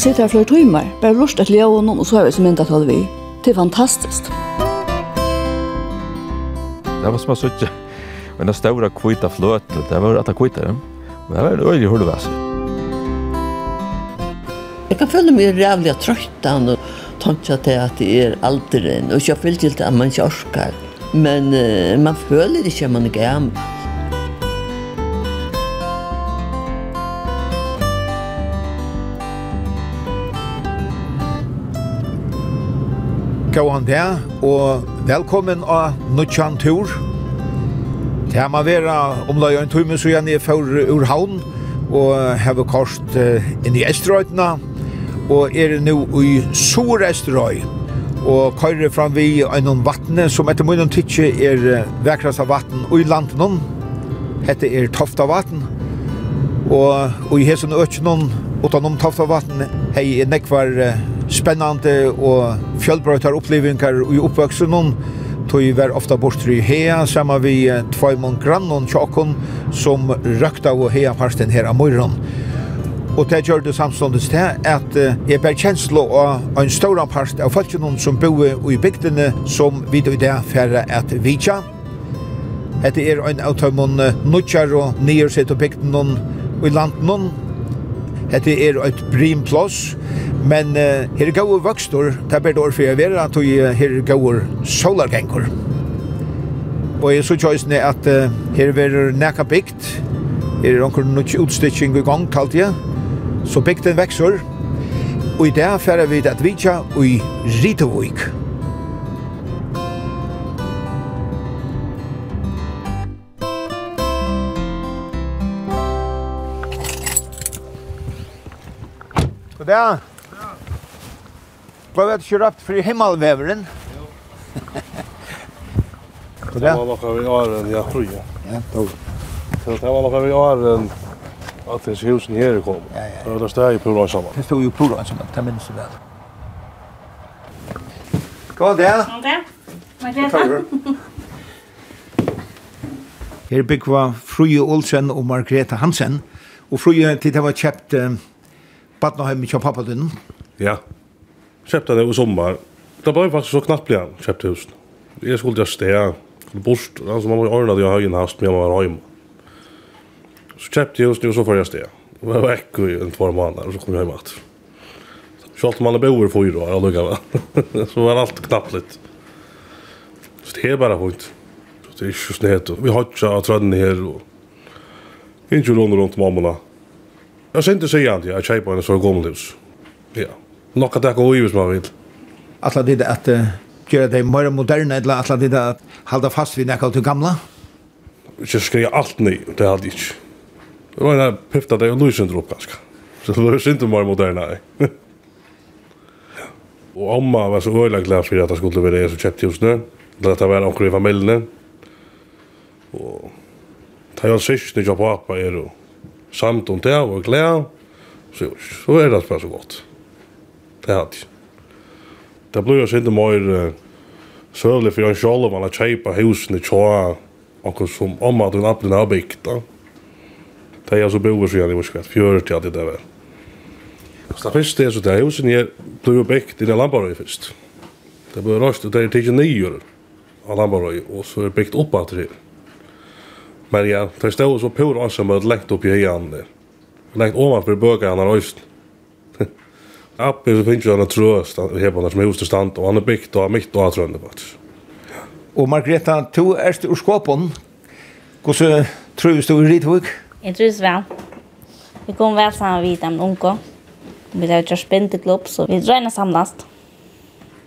kan sitte her flere timer, bare lurt et leo og noen, og så er vi som mynda til vi. Det er fantastisk. Det var som jeg sitter, men den store kvita fløt, det var at jeg kvita dem. Men det var en øyelig hulvæse. Jeg kan føle meg rævlig trøytan og tanke til at det er alderen, og ikke føle til at man ikke orskar. Men uh, man føler ikke at man er gammel. Gåan der, og velkommen av Nuttjan Tur. Det må være omlai en time, så gjerne jeg for ur havn, og heve kost inn i Estrøytene, og er nå i Sor Estrøy, og køyre fram vi en vattne, som etter munnen tidsje er vekrast av vatten i landen, hette er Tofta vatten, og, og i hesen økjenon, utan om Tofta vatten, hei nekvar vatten, spennande og fjellbrøytar opplevingar i uppväxten hon tog ju var ofta bort i hea samma vi två mon grannon chakon som røkta og hea parsten her av morgon. og det gjør det samståndes til at jeg ber kjenslo av en stor part av folkene som bor i bygdene som vi i det færre at vidja. Hette er en av tøymon nutjar og nyer sett bygdene og i landen Hette er et brimplås, men uh, her er gode vøkstor, det er år for jeg vera, at her er gode solargengur. Og jeg så tjøysene at uh, her er nekka bygd, her er onker nukk utstitching i gang, kalt jeg, så bygden vekser, og i det færer vi at vi tja i Ritavik. dag. Ja. Prøv at kjøre opp for himmelveveren. Ja. Det var noe vi har en, jeg tror jeg. Ja, tog. Så det var noe vi har en, at det husen her kom. Ja, ja. Det var det steg i Pura sammen. Det stod jo Pura sammen, det minnes jeg vel. God dag. God dag. Her bygg var Fruje Olsen og Margrethe Hansen. Og Fruje, til det var kjøpt Badnaheim kjøp pappa din. Ja. Köpte det i sommar. Det var faktiskt så knappt igjen, köpte husen. Jag skulle just sted, skulle bort, Alltså man var jo ordne det i høyen hast, med jeg var være. Så köpte jeg husen, og så får jag sted. det. jeg var veck i en två månader och så kom jeg hjemme Så allt man er boer for år, og lukket meg. Så var allt knappt lite. Så det är bara fint. Så det er ikke snedet. Vi har ikke av trønnen här. og ikke rundt rundt mammene. Jag syns inte säga att jag köper en så gammal hus. Ja. Nog att det går ju som man vill. Alla det att göra det mer moderna eller alla det att hålla fast vid något av det gamla. Jag skrev allt ny, det hade jag inte. Det var en pifta där och lysen drog ganska. Så det var inte mer moderna. Och amma var så öjla glad för att det skulle vara det som köpte just nu. Det var omkring i familjen. Och Ta var sist när jag pappa är och samt om det og glede, så, så er det bare så godt. Det hadde jeg. Det blir jo ikke mer uh, søvlig for en sjål man har kjøpet husene tjåa akkur som om at hun appen har bygd. Det er jeg så bor så gjerne i Voskvett, fjøret til at det er vel. Så det første er så det husen her blir jo bygd i den lamparøy først. Det blir røst, det er ikke nye av lamparøy, og så er det bygd opp at det her. Men ja, det stod så pur asamöld lengt upp i hejan där. Lengt han har röst. Appen så finns ju en tröst här på den som hus stand och han är byggt och mitt och trönde faktiskt. Och Margreta, du är ur skåpen. Hvordan tror du i Ritvik? Jeg tror det vel. Vi kom vel sammen med dem unge. Vi har gjort spinteklubb, så vi drøyner samlast.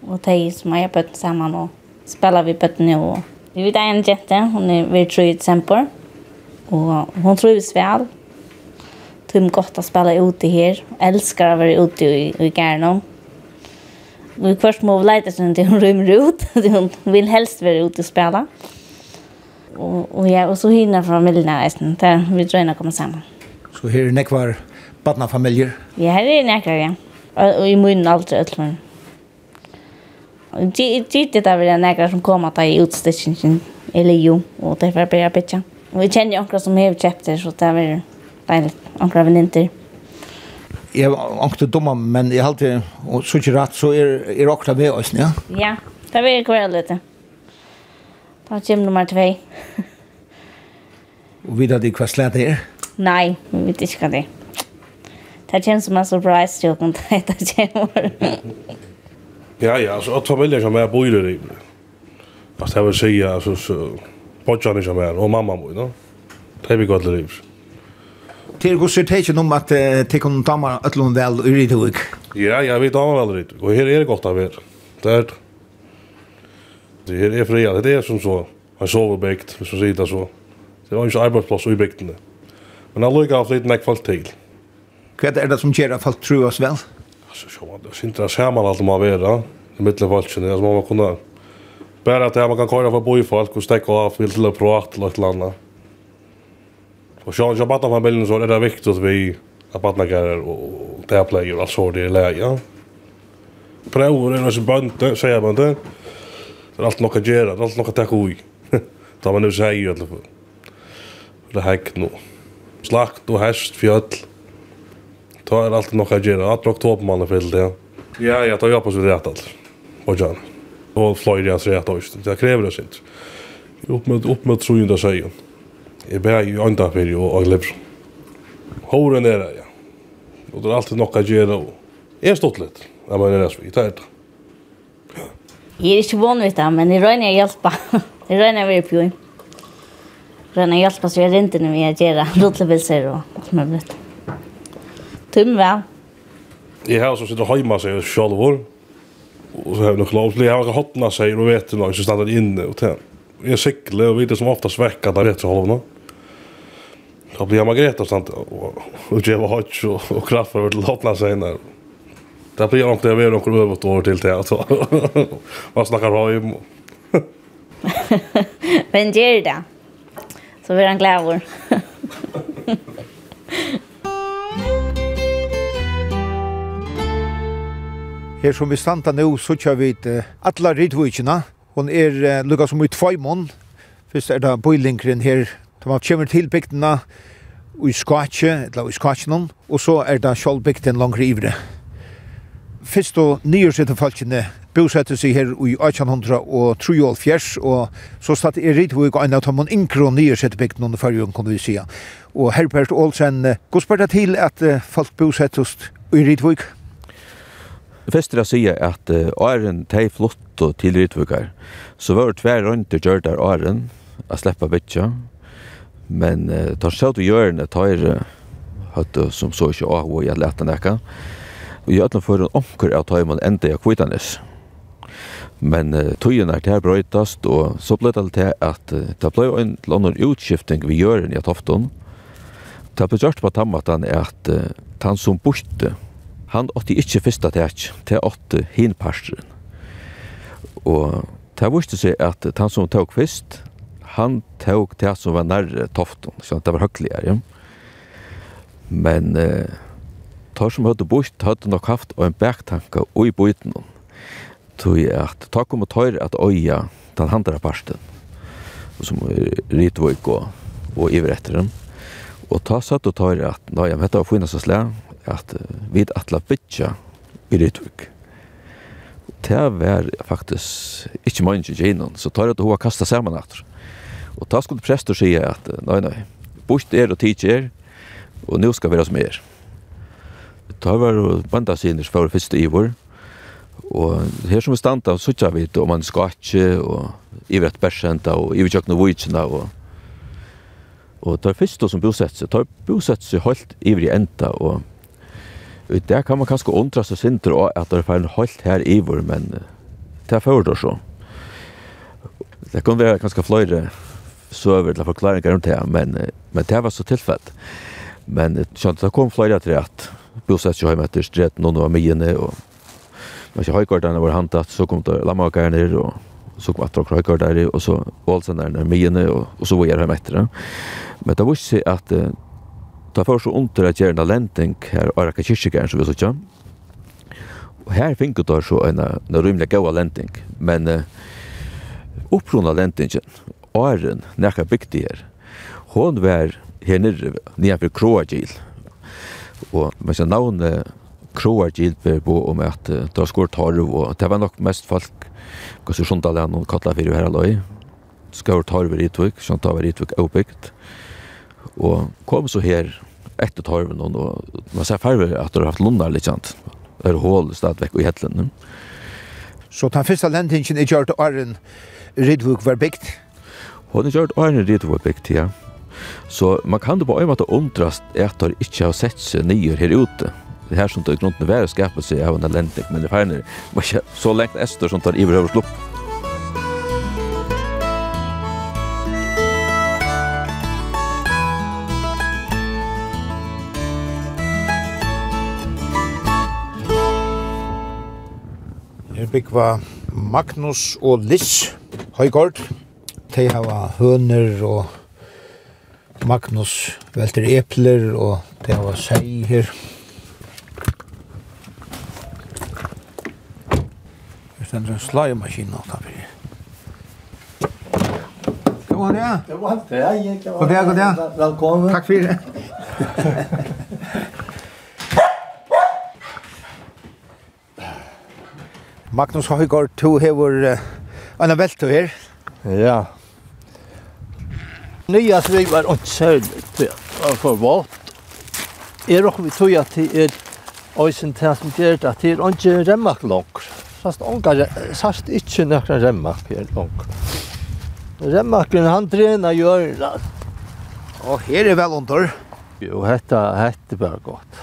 Og de som har bøtten sammen, og spiller vi bøtten og Vi vet en jente, hon er ved tro i Tsemper, og hon vi vel. Tror godt å spille ute her, elsker å være ute i, i Gärna. Vi først må vi leite sånn til hun rymmer ut, hun vil helst være ute og spille. Og, og, ja, og så hinner familien her, der vi drøyner kommer komme sammen. Så her er nekvar badnafamiljer? Ja, her er nekvar, ja. Og, og i munnen alt er utlån gitt det er var några som kommer til i utstitchingen eller jo, og det er bare bitcha. Og vi kjenner jo några som har kjøpt det så det var dejligt, akkurat venninter. Jeg har inte dumma, men jeg har alltid, og så ikke rett, så er är akkurat med oss, ja? Ja, det var ju kvar lite. Det var gym nummer två. Og vet du hva slät det är? Nej, vi vet ikke hva det er. Det känns som en surprise, jag kan ta det här. Ja, ja, altså, at familjer som er bor i det. altså, jeg vil si, altså, så, Bodjan som er, og mamma bor, no? Det er vi gott liv. Till går sig tecken om att te kan ta mig att lån väl ur det huk. Ja, jag vet av väl det. og her er det godt av her. Det er. det. Det här är fria, det er som så. Han sover bäckt, hvis man sier det så. Det var ikke arbeidsplass i bäkten. Men jeg lukker av litt nekk folk til. Hva er det som gjør at folk tror oss väl? alltså så vad det syns syntra man allt man vara i mitten av valsen alltså man kunna bara att man kan köra för boy folk och stäcka av vill till prata eller ett landa. Och så jag bara familjen så är det viktigt att vi att barnen går och ta play och alltså det är läge. Prövar är alltså bönte säger man det. Det är allt något att göra, det är allt något att ta ui. Ta man nu säger i alla fall. Det häck nu. Slakt och häst, fjöll. Då är er allt nog att göra. Att oktober man fel ja. Ja, jag tar jag på så det allt. Och John. Och Floyd jag säger att det Det kräver det sint. Upp med upp med tror ju där säger. Jag bär ju andra för och och lever. Horen är det ja. Och det är alltid nog att göra. Är stått lite. Jag menar det så. Det är det. Jeg er ikke vann vidt det, men jeg røyner å hjelpe. Jeg røyner å være på. Jeg røyner å hjelpe så jeg rinner når vi gjør det. Lodlebilser og alt mulig. Tim vel. Jeg har så sitter hjemme seg selv vår. Og så har jeg nok lov til. Jeg har hattene seg og vet du noe, så stender inne og til. Jeg sykler og vet det som oftast vekk der det er halvna. Da blir jeg Margrethe stand og jeg var hodge og, og kraft over til hattene seg inne. Det blir nok det vi er noen øvått år til til. Man snakker hjem. Men gjør det. Så blir han glad over. Her som vi standa nu så kjør vi uh, alla ridvujkina. Hon er uh, lukka som i tvojmån. Først er det bøylinkren her. De har kommer til bygdena i Skatje, eller i Skatjenon, og så er det sjálf bygden langt ivre. Først og nyårsette falskene bosetter seg her i 1800 og Trujol Fjers, og så satt er Ridhvig og en av dem inkro nyårsette bygden under fargen, kunne vi sija. Og Herbert Olsen, uh, går spørre til at uh, folk bosettes i Ridhvig? Først er å si at uh, åren de flott og til Rytvukar, så var det tver rundt og gjør der åren, å slippe bytja, men uh, tar seg til hjørnet, tar uh, høyde som så ikke av og jeg lette nekka, og jeg ødler for en omkur av tar man enda jeg kvitanes. Men uh, tøyen er til brøytast, og så ble det til at uh, det ble en eller utskifting vi gjør i Tofton. Det ble gjort på tammatan er at uh, han som borte, han åtte ikke første tæk, til åtte hinparstren. Og det viste seg at han som tok først, han tok det som var nærre toften, så det var høyligere. Men eh, tar som hadde bort, hadde nok haft en baktanke og i bøyten. Tog at takk om å tøyre at øya den andre parsten, som ritvøyk og, og iveretter dem. Og ta satt og tar at, nei, men dette var finnes å slæ, at vi atla bytja i Rytvik. Det var faktisk ikke mange gjennom, så tar jeg til hun kastet sammen etter. Og da skulle prester si at nei, nei, bort er og tid er, og nå skal vi være som er. Da var det banda sinnes for første ivor, og her som vi stand av suttja vi om man skal ikke, og ivrett bersenta, og i iverkjøkken og vujtjena, og Og tar fyrst som bosett seg, tar bosett seg holdt ivrig enda, og Og der kan man kanskje undra seg sinter og at det er ferdig holdt her ivor, men det er fører så. Det kan være ganske flere søver til forklaringer rundt det, men, men det var så tilfell. Men skjønt, det kom flere til at bosett seg hjemme etter stret noen av myene, og men ikke høykordene var hantet, så kom det lammakerne og så kom etter høykordene og så ålsenderne myene, og, og så var jeg hjemme etter. Men det var ikke at Ta var så under at gjerne lenting her og Araka Kirkjegæren som vi så ikke. Og her finner det så en, en rymlig gøy lenting, men uh, opprunna lentingen, åren, nekka bygdi her, hon var her nere nirre Kroagil. Og med sin navn Kroagil ber på om at uh, det var skor torv, og det var nok mest folk, kanskje Sjundalen og Katla fyrir her aløy, skor torv i Ritvik, Sjundalen i Ritvik er bygd. Og kom så her etter torven, og man ser farver at du har haft lundar litt sant. Det er hål stadigvæk i hetlen Så den første lendingen er gjort åren Ridvuk var bygd? Hun er gjort Arren Ridvuk var bygd, ja. Så man kan det på en måte undrast at de ikke har sett seg nyer her ute. Det her som det grunnen være skapet seg av en lending, men det ferner var ikke så lengt ester som tar iverhøver slupp. byggva Magnus og Liss Høygård. De har høner og Magnus velter epler og de har sei her. Det stender en slagemaskin nå, da blir God dag. God dag, god dag. Velkommen. Takk for det. Magnus Høygaard, to hever Anna Velto her. Ja. Nya svig var ikke særlig for vått. Er også vi tog at det er Øysen til som gjør at det er ikke remmak langt. Sast ongar, sast ikke nokra remmak her langt. Remmakken han drena gjør det. Og her er vel under. Jo, hetta hette bare godt.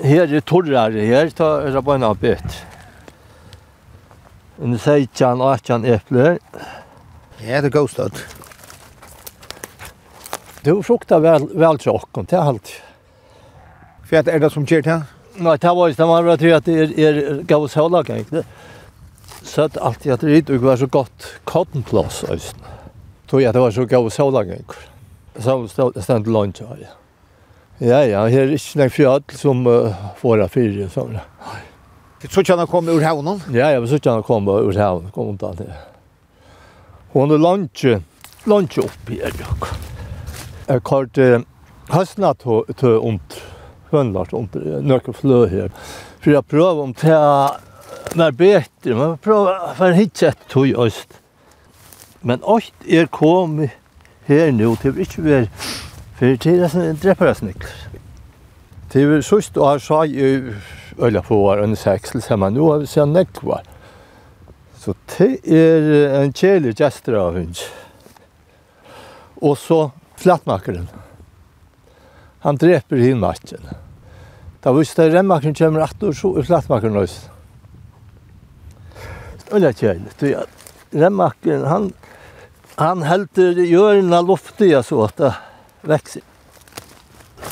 Her er torrere her, ta er det bare en bit en 16-18 äpple. Ja, det är gostat. Du fruktar vel, väl tjocken till allt. För att er det som kört här? Nei, det var ju det man tror at det är, är gavs hålla kan inte. Så at allt jag tror ikke var så godt gott kottenplås. Tror at det var så gav oss kan inte. Så ständ lunch här. Ja, ja, her er ikke nek fjall som uh, våra fyra. Så. Nej. Det tror så kjenner kom ur havnen? Ja, jeg så han kom ur havnen, kom undan det. Hon er Lunch lunge oppi her, Jokk. Jeg kallt eh, høstene til ont. hønlart ont. nøkker flø her. For jeg prøver om til mer bedre, men jeg prøver for hitje et tog øst. Men alt er kommet her nu det vil ikke være, for det er en dreperasnikler. Det er sørst og her sa jeg, øyla på var under seksel, sier man, nå har vi sett nekvar. Så det er en kjelig gestor av hund. Og så flattmakeren. Han dreper hinmakken. Da hvis det remmakeren kommer at år, så er flattmakeren løs. Det er øyla kjelig. Remmakeren, han, han helter hjørna luftiga så at det vekser.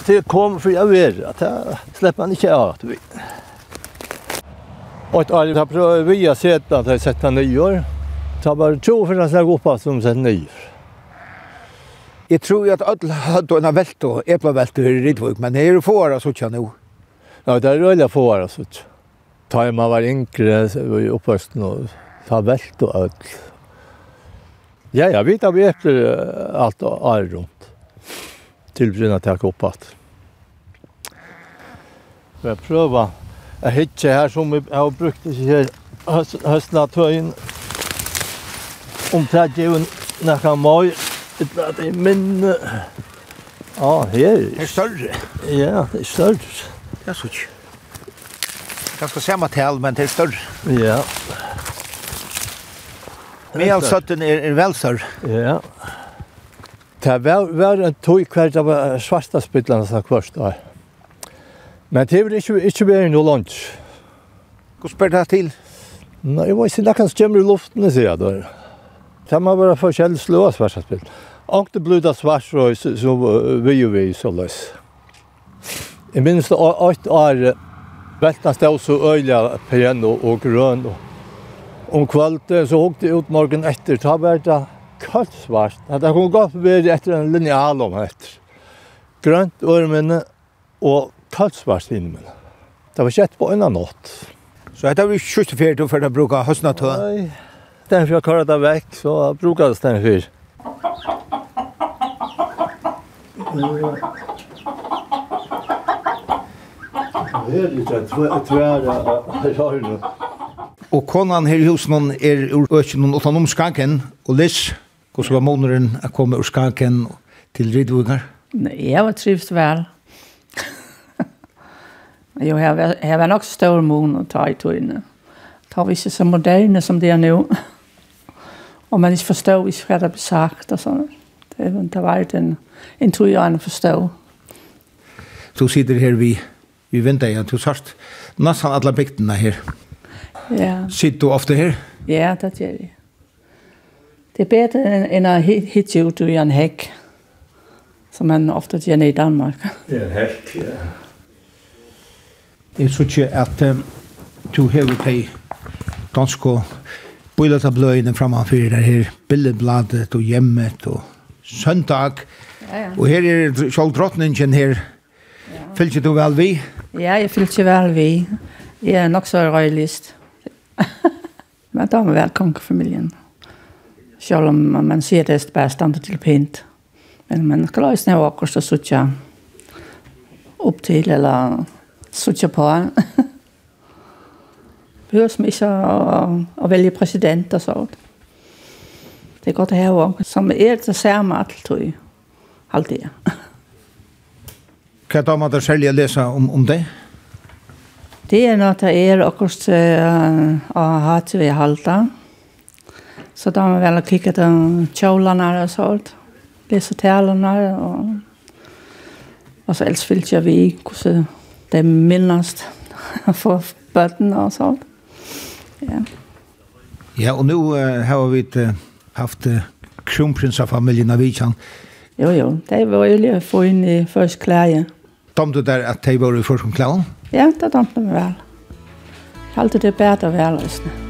Det kom för jag vet att jeg släpper han inte av att vi... Och ett arv har prövat via sett att jag sett nyår. Så bara tro för att jag går på som sett nyår. Jeg tror at alle hadde en vält och äppelvält i Rydvik, men det är ju fåra så tjena nå. Ja, det är röjliga fåra så tjena. Ta man var yngre i uppväxten och ta vält och öll. Ja, ja, vet att vi äter allt och är runt. Tillbryna till att jag går på att. Jag prövar Jeg hittar her som jeg har brukt i her høstna tøyen. Om det er jo kan mai, det er det minne. Ja, her. Det er større. Ja, det er større. Det er så ikke. Ganske samme tal, men det er større. Ja. Medelstøtten er, er vel større. Ja. Det var, var en tog hver det var svarta spillene som kvart. da. Ja. Men det vil ikke, ikke være noe langt. Hvordan spør det til? Nei, jeg vet ikke, det kan skjemme i luften, sier jeg da. Det må være forskjellig slå av svarsatspill. Og det blod av svarsrøy, så så vi jo vi så løs. Jeg minnes det åtte år, velten stod så øyla pen og og grøn. Og, Om kvalitet så hukte jeg ut morgen etter, ta var det kallt svart. Det kunne godt være etter en linjal om etter. Grønt øreminne og kalsvart inne men. Det var kjett på en av nått. Så dette var vi kjøtt og fjerde for å bruke høstene til? Nei, den for jeg kaller det vekk, så bruker det den for. Det er litt tvære rarene. Og konan her i husen er ur økjen og utan om skanken, og Liss, hvordan var måneden å komme ur skanken til Rydvugar? Nei, jeg var trivst vel. Jo, her var, her var nok stor mån å ta i tøyene. Ta vi ikke så moderne som det er nå. og man ikke forstår ikke det blir sagt og sånn. Det, det var en, en tog og en forstår. Du sitter her vi, vi venter igjen, du sørst. Nesten alle bygdene her. Ja. Sitter du ofte her? Ja, det gjør jeg. Det er bedre enn å hitte ut i en hekk, som man ofte gjør i Danmark. Det er en hekk, ja. Jeg tror ikke at du hever de danske bøyletabbløyene framfor der her billedbladet og hjemmet og søndag. Ja, ja. Og her er selv drottningen her. Ja. Fylker du vel vi? Ja, jeg fylker vel vi. Jeg er nok så røylist. Men da var vel kongefamilien. Selv om man sier det er bare standet til pent. Men man skal også nå akkurat så suttje opp til eller suttje på. Behøver som ikke å, å velge president og sånt. Det er godt å ha om. Som er det samme alt, tror jeg. Alt det. Hva er det om at det selv leser om, om det? Det er noe det er akkurat uh, å ha til vi halda. Så da må vi vel kikke til kjolene og sånt. Lese talene og... Og så ellers fyllte jeg vi hvordan det minnast for bøtten og sånt. Ja. Ja, og nå uh, har vi uh, haft uh, kronprinsafamiljen av Vikan. Jo, jo, det var jo lige å få inn i første klæje. Tom du der at de var i første klæje? Ja, det tomte meg vel. Jeg Halte det bedre vel, løsene.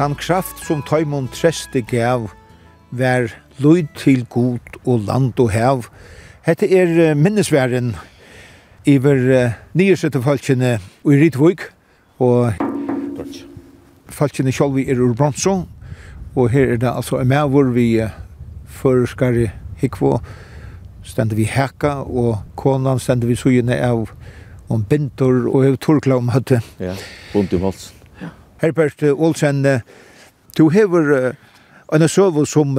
tan kraft som Taimon Treste gav vær lyd til god og land og hev. Hette er minnesværen iver nyesette falskene i Ritvøk og falskene sjolvi er ur bronso og her er det altså en mævur vi førskare hikvå stender vi hekka og konan stender vi sugene av om bintor og torkla om høtte. Ja, bunt i hals. Herbert Olsen, du hever en søve som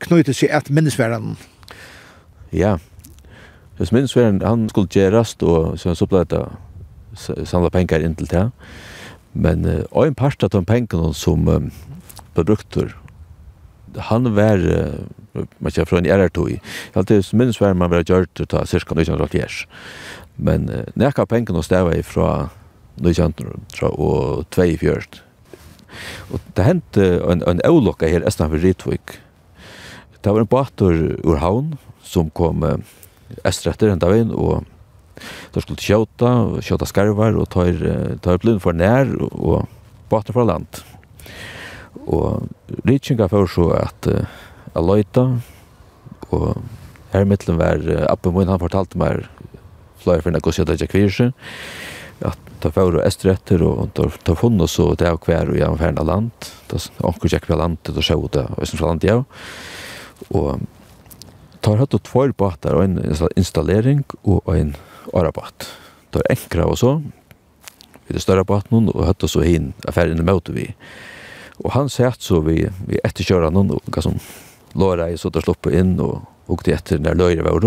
knyter seg et minnesværen. Ja, hvis minnesverden, han skulle gjerast, og så så ble det samla pengar inn til det. Men og en part av de pengene som um, ble brukt han var, uh, man kjenner fra en RR2 i, alt minns var man var gjørt til cirka 1980. Men uh, nekka pengene stedet fra 1900 og 24. Og det hendte en, en eulokka her Estan for Ritvik. Det var en båter ur havn som kom estretter enda veien, og der skulle kjøta, kjøta skarvar, og tar, tar blind for nær, og båter fra land. Og Ritvinga får så at uh, Aloita, og her mittlen var uh, Appen min, han fortalte meg flere for en akkurat kjøtta kvirse, at ta fyrir estretter og ta funna så det er hver og jeg ferna land. Da onkur kjekk vi landet og sjå det og som land ja og tar hatt og tvær båtar og en installering og en arabat tar enkra og så vi det større båten og hatt og så hin affæren møter vi og han sett så vi, vi etterkjører noen og hva som låra i så der sloppe inn og og det etter når løyre var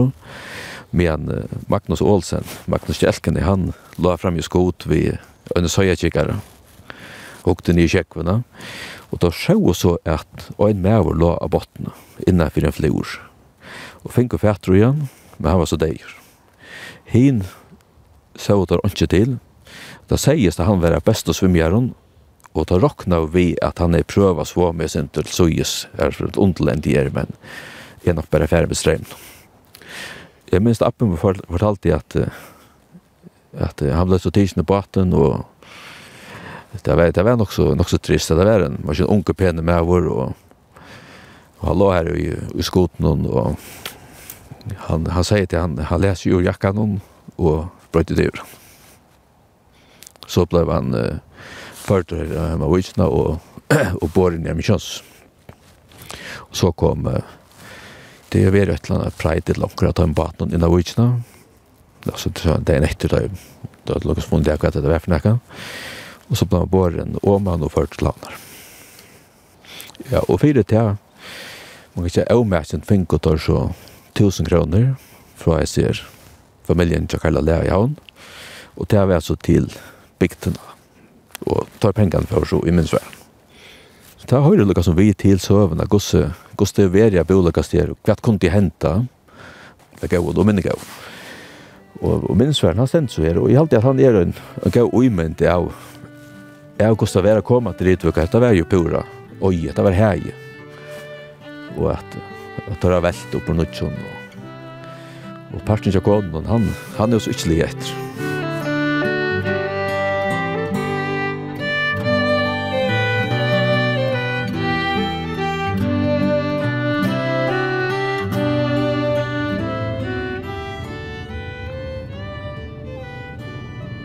medan Magnus Olsen, Magnus Kjelken, han la fram ju skot vi under söjakikare. Och den i og Och då såg så att en mäver la av bottene innenfor en flor. og fikk og fætter igjen, men han var så deir. Hin såg det ikke til, da sies det han var bästa svimjaren og da råkna vi at han er prøva svå med sin til søyes, er for et underländ i er, men er nok bare ferdig med strömmen. Jeg minns appen fortalte at at han ble så tidsen i baten og det var, det var nok så, nok så trist det var en, var ikke en unge pene med vår og, og han lå her i, i skoten og han, han sier til han, han leser jo jakkan hon og brøyte det ur. så ble han uh, ført her med vitsene og, og bor inn i kjønns og så kom uh, det er vært et eller annet preit til okkur at han bat noen innan vitsina. Altså, det er en etter da, da er lukkast mundi akkurat at det var nekka. Og så blant båren, og man og ført til havnar. Ja, og fyrir til, man kan ikke avmerkjen finko tar så tusen kroner fra jeg ser familien til Karla Lea i havn. Og det vi altså til bygdena. Og tar pengene for så i minnsværen. Så det har høyre lukka som vi til søvende gosse det Veria Bolakaster, kvart kunde henta. hva kunne de hente, det går. Og, og og minnsværen, han stendt så her, og jeg halte at han er en, en gav uimend av av hvordan det var å komme til Ritvuka, det var jo pura, oi, det var hei. Og at, at det var velt opp på nødtsjon, og, og parten til koden, han, han er jo så ytterligere etter.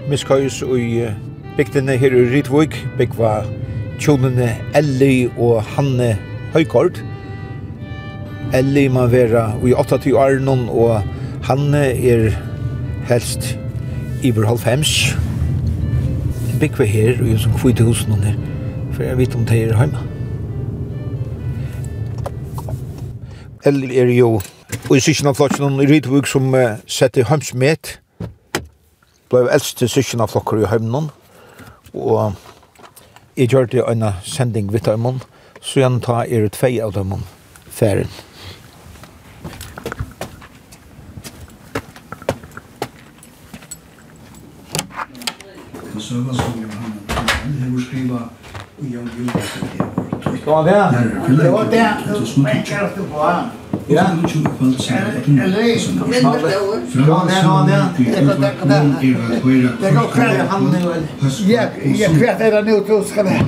miskøys i bygdene her i Ritvøk, bygva tjonene Elli og Hanne Høykord. Elli må være i 8-10 år nå, og Hanne er helst iver halvfems. Bygva her, og som kvite hos noen her, for jeg vet om det er hjemme. Elli er jo, og i sykken av flotsen i Ritvøk som uh, setter hjemsmet, ble eldst til syskjene av flokker i heimnen, og jeg gjør det en sending vidt av høymnen, så jeg tar er ut fei av dem ferien. Søva som Johan, han har skriva i Jan Jonsson. Det var det. Det var det. Det var det. Det var det. Det var det. Ja. Jag kvärt är det nu då ska det.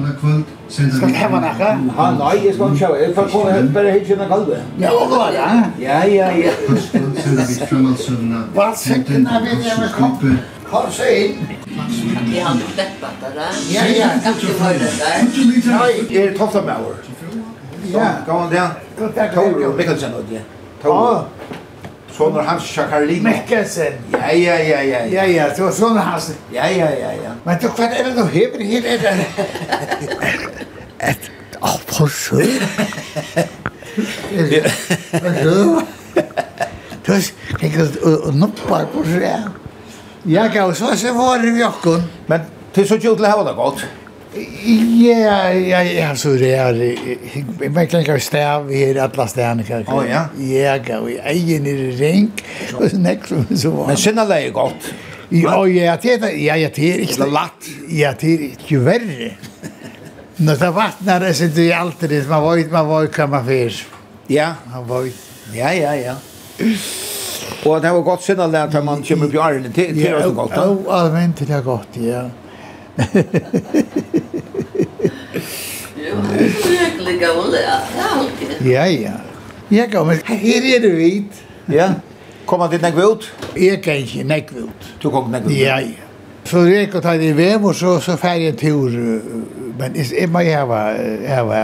Ska det hemma nacka? Ja, nej, jag ska inte köra. Får komma hit bara hit kalve. Ja, vad ja. Ja, ja, ja. Vad säkert när vi är med koppen. Kom så in. Jag har deppat där. Ja, ja. Jag har deppat där. Nej, är Toftamauer. Ja, gå on down. Tore Mikkelsen og det. Tore. Sonar hans Chakarlin. Mikkelsen. Ja, ja, ja, ja. Ja, ja, det var hans. Ja, ja, ja, ja. Men du, hva er det du hever her? Er det... Et... Åh, for søren. Men du... Du vet, jeg kan noppa på søren. Jeg kan også, så var det vi okkon. Men til så gjort det her var det godt. Ja, ja, ja, så det er jag vet ikke hur stäv vi är kan. Ja, ja. Ja, gå i egen i så nek som så var. Men känner det godt. Ja, ja, det ja, ja, det är inte lätt. Ja, det är ju värre. När det vattnar det så det är alltid det man vet man vet kan man. Ja, han vet. Ja, ja, ja. Og det var gott sen at man kommer på Arlen till till oss gott. Ja, allmänt det er godt, ja. Jo, virkelig gammel, ja. Ja, ja. Ja, gammel. Her er det vidt. Ja. kom han til nekve ut? Jeg kan ikke nekve ut. Du kom nekve ut? Ja, ja. Så jeg kan ta det i vev, og så, så fer jeg en tur. Men jeg må hava, hava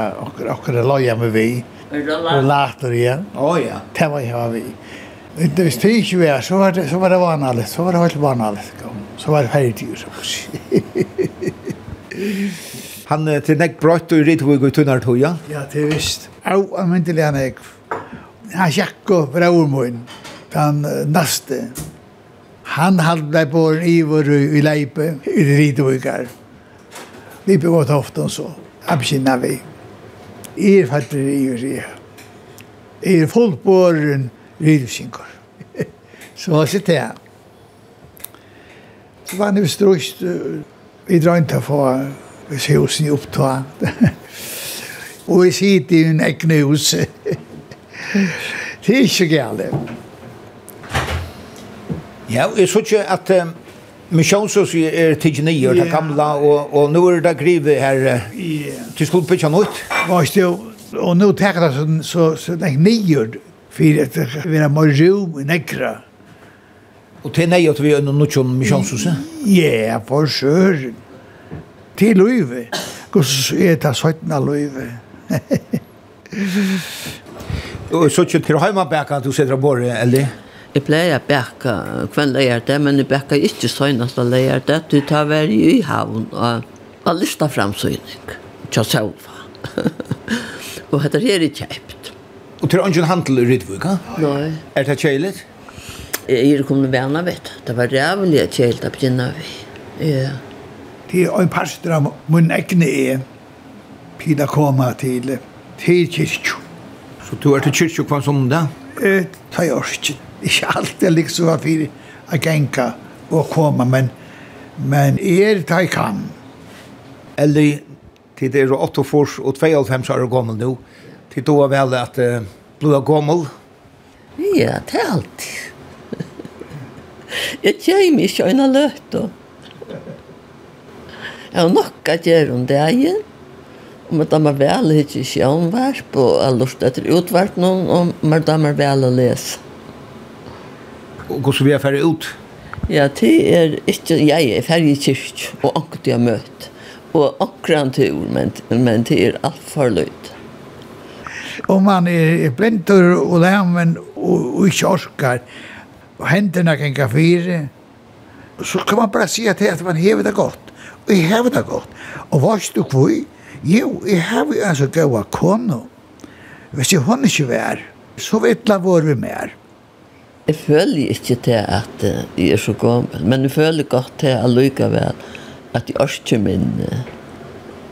akkurat loja med vi. Og later igjen. Å, ja. Det må jeg hava vi. Hvis det ikke var, så var det vanlig. Så var det helt. Så var det helt vanlig så var det ferdig, så. Han er til nekk brøtt og ritt hvor i tunnar tog, ja? Ja, det er visst. Au, han mynte det han ekk. Han sjakk opp min, den naste. Han halv deg på en ivor i leipe, i ritt og ikar. Leipe gått ofte og så. Abskinna vi. Er fattig i og sier. Er fullt på og skinkar. Så sitter jeg. Det var nu strust. Vi drar inte få hvis husen i opptå. Og vi sitter i en ekne hus. Det er ikke gale. Ja, jeg så ikke at um, misjonshuset er tidsi nye, det gamla, og, og nå er det grivet her. Du skulle bytja nytt. Vast jo, og nu tenker det så, så, så, så nye, for at det er mer rom i nekra. Og til nei at vi er noe som misjonshus? Ja, for sør. Til løyve. Hvordan er det søyten av løyve. Og så ikke til heimabæka du sitter av båret, eller? Jeg pleier å bæka hvem leier det, men jeg bæka ikke søgnast av leier det. Du tar vær i havn og har lyst av framsøgning. Tja selva. og dette her er kjeipt. Og til ungen handel i Rydvika? Nei. Er det kjeilig? Nei. Jeg er kommet vana, vet du. Det var rævlig at jeg helt å begynne vi. Ja. Det er en pastor av min egne er pida koma til til kyrkjo. Så du er til kyrkjo hva som det? Eh, ta jeg ikke. Ikke alltid liksom var fyrir a genka og koma, men men er ta jeg kan. Eller til det er 8 fors og 92 år gammel nå. Til da vel at uh, blod gammel. Ja, det er alltid. Jeg gjør ikke øyne løt. Jeg har nok at gjøre om det igjen. Og man damer vel ikke sjønvarp, og jeg har lyst etter utvarp noen, og man damer vel å lese. Og hvordan vi er ferdig ut? Ja, det er ikke, jeg er ferdig i kyrk, og akkurat jeg møtt. Og akkurat tur, men, men det er alt for løyt. Om man er blindur og læmen og, og ikke orskar, og hendene gjenga fire, så kan man bare si til at man hever det godt, og jeg hever det godt. Og hva er du kvøy? Jo, jeg hever jo en så gaua kono. Hvis jeg hun ikke vær, så vet la vår vi mer. Jeg føler ikke til at jeg er så gammel, men jeg føler godt til at lykkevel at jeg orker min.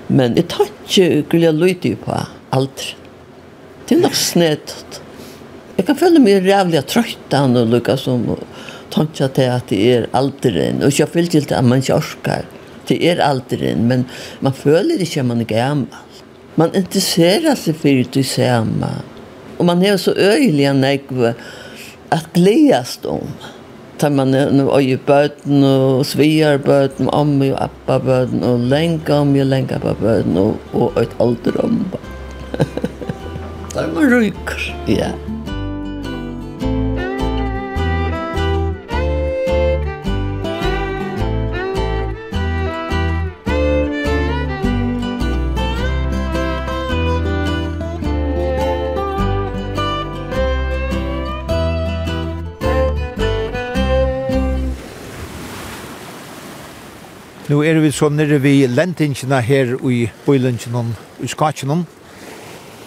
Men jeg tar ikke gulig lytte på aldri. Det er nok snedt. Jeg kan føle meg rævlig trøytan og lukka som tanka til at det er alderen, og ikke fyllt til at man ikke orskar. Det er alderen, men man føler ikke at man er gammal. Man interesserer seg for det samme. Og man er så øyelig enn jeg at gledast om. Ta man er nu öje bøten og sviar bøten, om og appa bøten og länka om og länka appa bøten og, og et ålder om. Då man ryker, ja. Yeah. Nå er vi så nere vi lentingene her i bøylingene i skakene.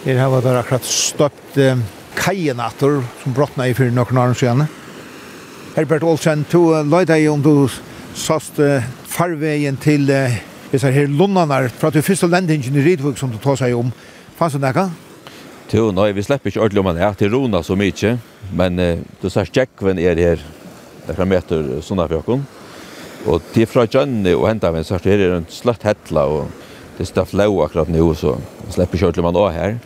Her har vi akkurat støpt eh, kajenator som brottna i fyrir noen år siden. Herbert Olsen, to løyde deg om du sast uh, farveien til uh, disse her lundene fra du første lendingen i Rydvig som du tar seg om. Fanns det nekka? Jo, nei, vi slipper ikke ordentlig om han her. til Rona så mye, men uh, du sier tjekkven er her. Det fra meter sånne fjokken. åkken. Og det er fra Gjønne og hentet meg, så her er en slett hettla, og det står flau akkurat nå, så slipper kjørtelig man også her.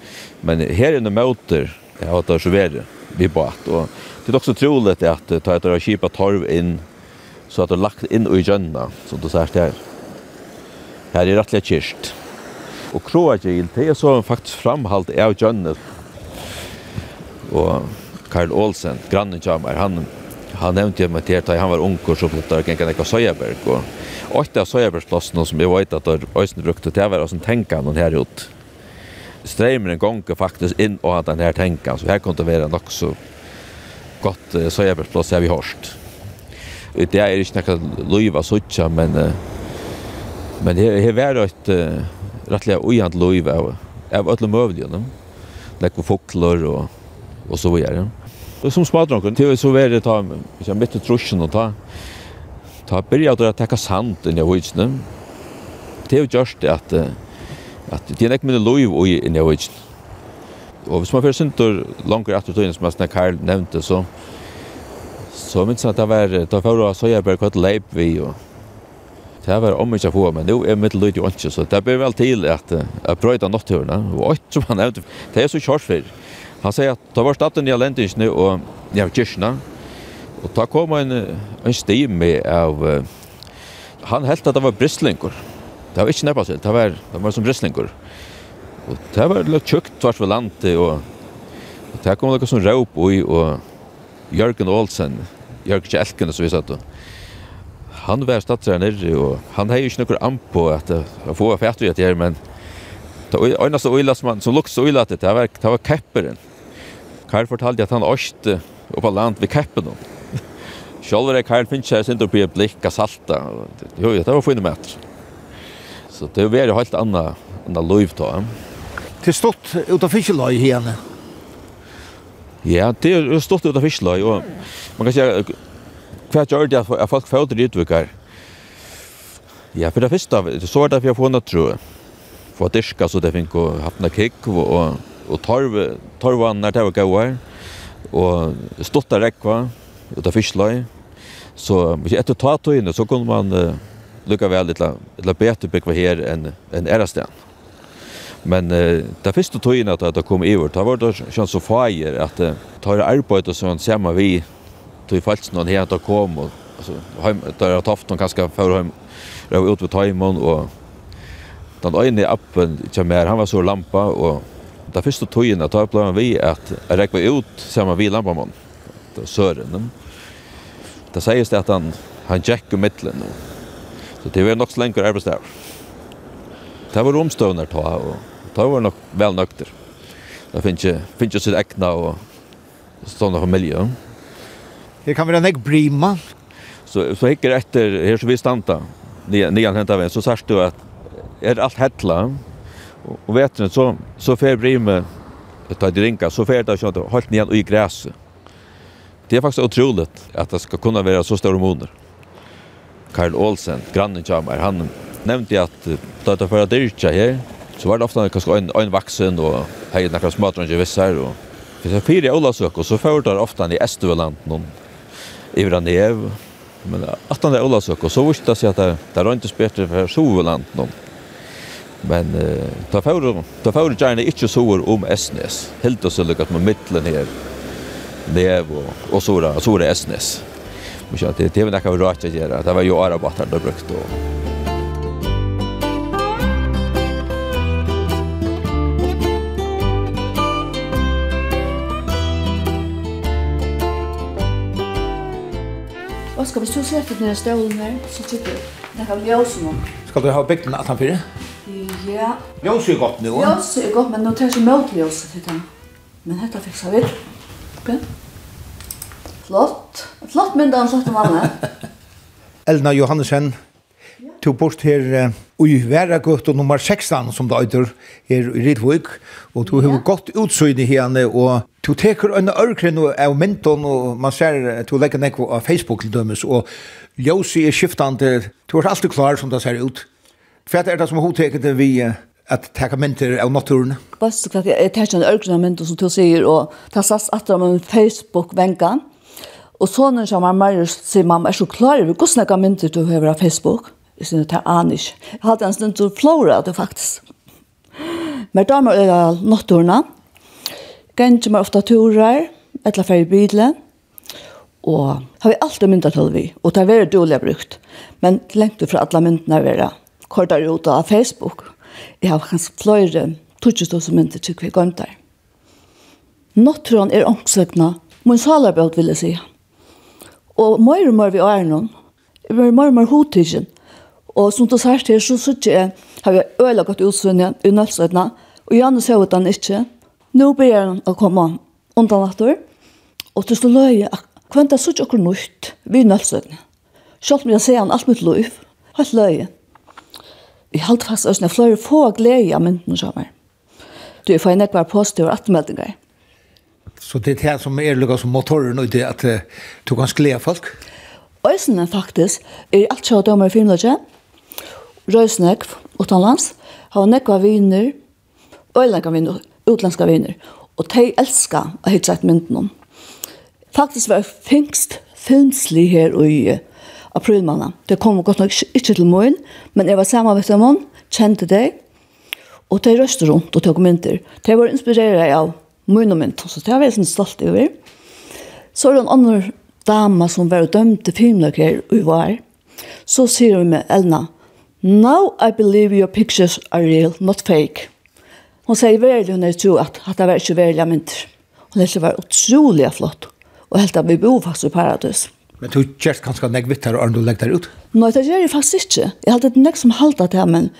Men her er noen møter, jeg har hatt det så verre, vi bort. Og det er også trolig at ta etter å kjipa torv inn, så at det er lagt inn i Gjønne, som du sier her. Her er rettelig kyrst. Og Kroagil, det er så faktisk framhalt av Gjønne. Og Karl Olsen, grannen kommer, han han nevnte jo med det at han var unger så flyttet og gikk nekka Søyaberg. Og åtta av Søyabergsplassen som jeg vet at Øysen brukte til å være som tenker han her ut. Streimeren gang faktisk inn og hadde den her tenker, så her kom det være nok så godt uh, Søyabergsplass har vi hørst. Det er ikke nekka loiva suttja, men uh, men her, her var det et uh, rettelig ujant løyva av, av alle møvligene. Lekko fokler og, og så videre. Ja. Som smadronken, det var så veldig ta, hvis jeg mitt i trusjen og ta, ta byrja til å tekka sand inn i høysene. Det er jo gjørst det at, at det er ikke mye lov inn i høysene. Og hvis man fyrir synder langer etter tøyene som jeg snakker Karl nevnte, så, så minns jeg at det var, da fyrir jeg så jeg bare kvart leip vi, og det var om ikke få, men nå er mitt lyd jo ikke, så det blir vel til at jeg brøyda natthørene, og alt som han nevnte, det er så kjørt fyrir. Han sier at det var staten i Alendingene og ja, kyrkene, og da kom en, en stime av... av, han helt at det var bristlingur. Det var ikke neppasil, det var, det var som bristlingur. Og det var litt tjukt tvers ved landet, og, og det kom noe som råp i, og Jørgen Olsen, Jørgen Kjelken, så vi satt og han var stadsrær nere, og han hei ikke noe an på at jeg får fætter i det her, men det eneste øyla som, som lukks øyla til, det var, det var kepperen. Karl fortalte at han åkte oppe av land ved Keppen. Selv er Karl finnes jeg sint opp blikk av salta. Jo, det var funnet meter. Så det var jo helt annet enn det lov til ham. Det stått ut av fiskeløy henne. Ja, det er stått ut av fiskeløy, og man kan si hva gjør det at folk får til utvikar? Ja, for det første, så var det for jeg får noe tro. For å dyrka, så det fikk å noe kikk, og og torv torvan när det var goar och stotta rekva ut av fisklaj så vi ta ta in så kunne man uh, lukka väl lite lite bättre bygga här än en ärastan men uh, det første tog att att det kom över det var det känns så fajer att uh, tar arbeid og sånn han vi tog falsk någon här att kom och alltså hem där har haft någon kanske för hem ut på timon och den ene appen kommer han var så lampa och Det første tøyen at jeg ble vi at jeg rekker ut sammen med Lambamann, søren. Det sies det at han, han gikk i midtelen. Så det var nok så lenge arbeidsdager. Det var omstøvner ta, og det var nok vel nøkter. Det finnes ikke, finnes ikke sitt ekne og sånne familie. Det kan være en ekk brima. Så, så hikker etter, her som vi standa, nian hentet vi, så sørste du at er alt hettla, Og vet du, så, så fer Brime, ta de ringa, så fer det ikke holdt ned i græset. Det er faktisk utrolig at det skal kunne være så store moner. Karl Olsen, grannen kommer, han nevnte at da det var dyrtja her, så var det ofte kanskje en, en vaksen og hei nekker smatran ikke viss her. Og, hvis jeg fyrer i Olasøk, så fører det ofte i Esteveland noen i Vranev. Men at han er Olasøk, så visste det seg at det, det er ikke bedre for Soveland noen. Men uh, ta för ta för gärna inte såur om Esnes. Helt och så lyckat med mitten här. Lev och, och så såra Esnes. Men så det det är väl något rakt att göra. Det var ju arabatar då brukt då. Oskar, hvis du ser til denne stølen her, så tykker du, det kan vi gjøre som om. Skal du ha bygd den 18-4? Ja. Ljóset er gott nu. Ljóset er gott, men nu tar jeg så møtljóset til den. Men dette fikser vi. Okay. Flott. Flott mynda han slett om alle. Elna Johannesen, to bort her uh, i och nummer 16 som det øyder her i Ridvøk, og du har godt i henne og du teker en ørkren av menton, og man ser du legger nekko av Facebook til dømes, og Josi er skiftande, du er alltid klar som det ser ut. Hva er det som hun teker hodteket vi at teka mynter av naturen? Basta klart, jeg tar ikke en ørgrunna myndir som du sier, og ta at det er Facebook-venka. Og sånne som er mer, sier mamma, er så klar over hvordan jeg mynter du har av Facebook. Jeg synes det er anish. Jeg hadde en stund til flora det faktisk. Men da er jeg ha natturna. Meg ofte turer, etter ferie bilen. Og har vi alltid mynda til vi, og det er veldig dårlig brukt. Men lengt du fra alle myndene vera kortar ut av Facebook. Jeg har kanskje flere tutsjestås som ikke tykker vi gømt der. Nåttron er omsøkna, min salarbøt vil jeg si. Og mer og mer vi er noen, mer og mer og mer hodtidgen. Og som du sier til, så sier jeg, har vi øyla gått utsynne i nødsøkna, og gjerne ser ut han ikke. Nå ber han å komme undan natter, og til så løy jeg, kvendt jeg sier ikke noe nytt, vi nødsøkna. Selv om jeg ser han alt mitt liv, helt løy jeg vi holdt fast oss når flere få glede av mynden sammen. Du får en ekvar positiv og atmeldinger. Så det er det som er lukket som motoren og det at du kan glede folk? Øysene faktisk er alt sjå dømer i filmløsje. Røysnekv utenlands har nekva viner, øylenka viner, utlandska viner. Og de elsker å hitte seg mynden om. Faktisk var fengst filmslig her og i april. Det kom godt nok ikke til morgen, men jeg var sammen med dem, kjente deg, og de røste rundt og tok mynter. De var inspireret av min og mynt, så det var jeg sånn stolt over. Så er det en annen dame som var dømt til filmløkker i var. Så sier hun med Elna, Now I believe your pictures are real, not fake. Hun säger veldig, hun er tro att, at det var ikke veldig mynter. Hon lär var vara otroligt flott. Och helt av vi bor faktisk i paradis. Men du kjert kanskje nek vitt her, og du legger der ut? Nei, det gjør jeg faktisk ikke. Jeg har halte nek som halda det her, men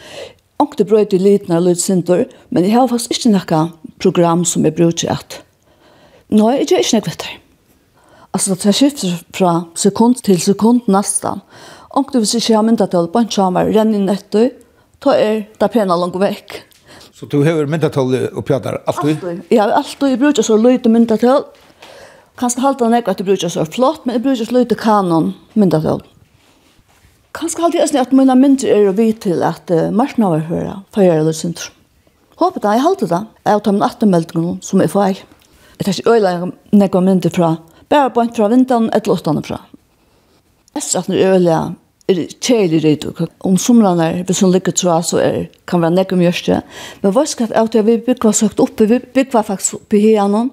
ångte brøyt i liten og sinter, men jeg har faktisk ikke nekka program som jeg bruker at. Nei, jeg gjør ikke nek vitt her. Altså, det skifter fra sekund til sekund nesten. Ångte hvis ikke jeg har til på en sjamer, renn inn etter, ta er det pena langt vekk. Så du har myndet myndatall og pjater alltid? Alltid. Jeg har Jeg bruker så lite myndet til. Kanskje halte han ikke at det bruker så flott, men det så lite kanon myndatøl. Kanskje halte jeg at mine mynder er å vite til at uh, Martin har hørt for jeg er litt synder. Håper det, jeg halte det. Jeg tar min attermeldingen som jeg får. Jeg tar ikke øyla nekva mynder fra, bare på en fra vinteren eller åttene fra. Jeg synes at det er øyla er kjelig rydde. Om somrene er, hvis hun ligger tror så er, kan være nekva mjørste. Men hva skal jeg at vi bygger søkt oppe, vi bygger faktisk oppe i henne,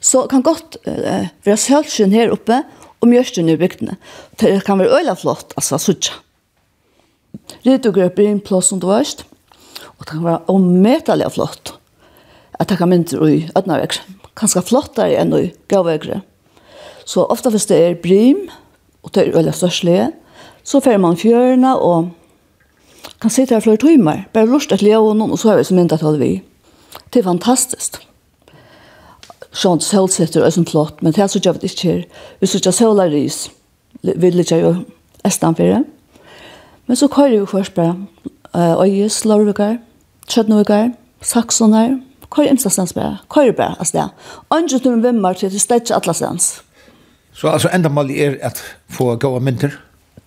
så kan godt uh, være sølskjøn her oppe, og mjørsten i bygdene. Det kan være øyla flott, altså suttja. Rydde og grøp inn plass som du varst, og det kan være ommetelig flott. At det kan mindre i ødnavegre. Kanskje flottere enn i gavegre. Så ofte hvis det er brim, og det er øyla størslige, så fer man fjørene og kan sitte her flere timer. Bare lort et leo og noen, og så er vi som mindre til vi. Det er fantastisk sånn solsetter og sånn flott, men det er så gjør vi ikke her. Vi synes ikke solaris, vi ikke jo estan for det. Men så kører vi først bare Øyes, slårvikker, trødnovikker, Saksonar, kører imstastens bare, kører bare altså det. Andre som vi vimmer til, det er ikke alle. Så altså enda mål er at få gode mynter?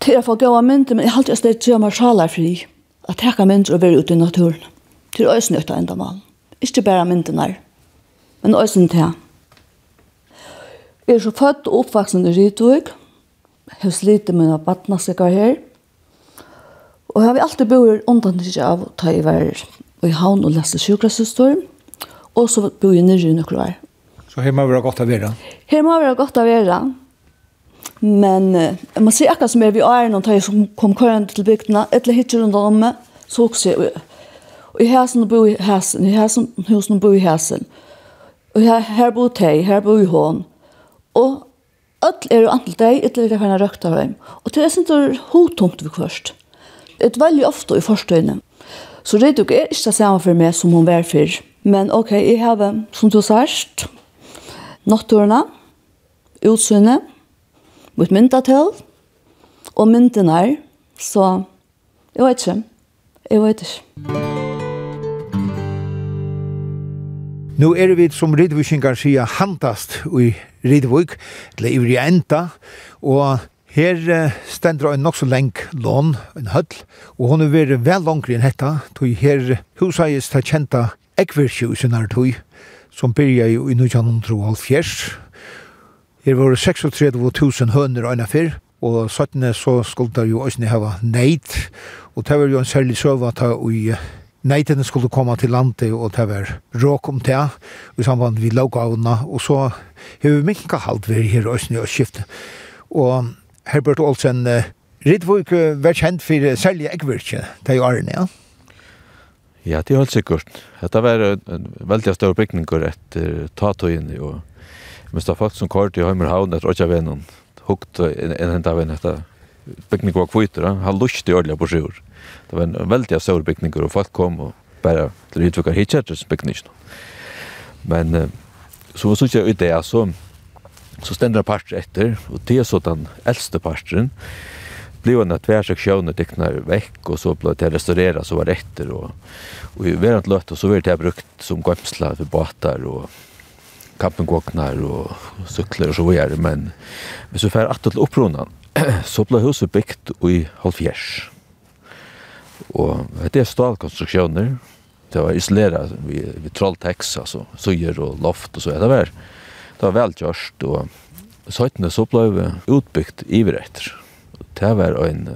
Til å få gode mynter, men jeg halte jeg stedet til å være marsjaler fri. At jeg kan mynter og være ute i naturen. Til å øyesnytta enda mål. Ikke bare myntene men øysen til. Jeg er så født og oppvaksen i Rytvig. Jeg har slitt med noen badnastikker her. Og jeg har alltid bodd undan ikke av å ta i vær i havn og leste sjukrasystor. Og så bor jeg nere i noen år. Så her må være godt å være? Her må være godt å være. Men jeg må si akkurat som er vi er noen tar som kom kørende til bygdene, etter hittir rundt om meg, så også jeg Og i hæsen og bo i hæsen, i hæsen husen og bo i hæsen. Og her, her bor tei, her bor hon. Og öll er jo antall deg, ytler er henne røkta heim. Og til eisen er hotomt vi kvørst. Et veldig ofte i forstøyne. Så Reiduk er ikke det samme for meg som hun var for. Men ok, jeg har, som du sørst, natturene, utsynet, mot myndatel, og mynden er, så jeg vet ikke. Jeg vet ikke. Nu er vi som Rydvikingar sier handast i Rydvik, eller i Rienta, og her stendra en nok så lenk lån, en høll, og hon er veri vel langri enn hetta, tog her husaies ta kjenta ekvirkjusen er tog, som byrja i 1912. Her var 36.000 høner og fyr, og 17 så skulle jo òsne hava neit, og det var jo en særlig søva ta i neitene skulle komme til landet, og det var råk om det, i samband vi lagavna, og så har vi minka halvt vi her i og skiftet. Og Herbert Olsen, uh, Ridvik uh, var kjent for særlig eggvirkje, det er jo Arne, ja? Ja, det er helt sikkert. Det var en veldig stor bygninger etter tatøyene, og mens det er folk som kort i Høymerhavn etter Åtjavenon, hukt en, en etter byggning var kvitter, han lusht i ordelig på sjur. Det var en veldig stor byggning, og folk kom og bare til utvikker hittkjertes byggning. Men så var jeg ut det, så, så stender en etter, og det er så den eldste parten, blev en tvärsektion och tecknar veck och så blev det restaurerat så var det och och i verant lött och så vart det brukt som gömsla för båtar och campingvagnar och cyklar och så vidare men men så för att till uppronan så ble huset bygd i halvfjers. Og det er stålkonstruktioner Det var isoleret vi, vi trolltex, altså søyer og loft og så. Det var, det var velkjørst, og søytene så ble utbygd i etter. Det var en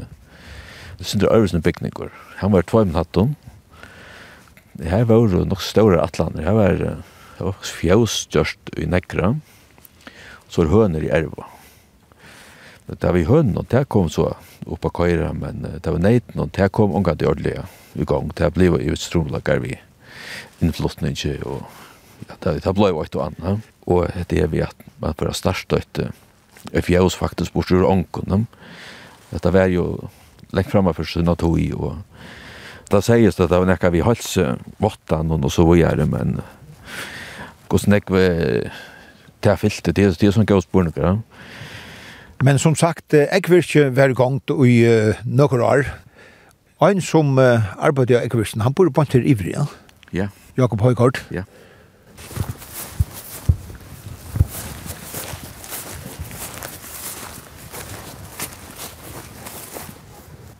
Sindre Ørvesen bygninger. Han var tvøymen hatten. Her var jo nok større atlander. Her var, her var fjøsgjørst i Nekra. Så var høner i Erva. Det var hønn, og det kom så upp på køyre, men det var neiten, og det kom unga til ordelig i gang. Det ble jo et stromlager vi innflottning og ja, det ble jo et og annet. Og det er vi at man bare startet et fjøs faktisk bort ur ånken. Det var jo lengt fremme for sin tog i, og det sies at det var nekka vi halse våttan og så videre, men hvordan nekka vi det er fyllt, det er sånn gøy spørninger, ja. Men som sagt, Ekvirke var gongt i uh, noen år. Ein som uh, arbeider i Ekvirsen, han bor på en til Ivri, ja? Ja. Jakob Høygaard. Ja.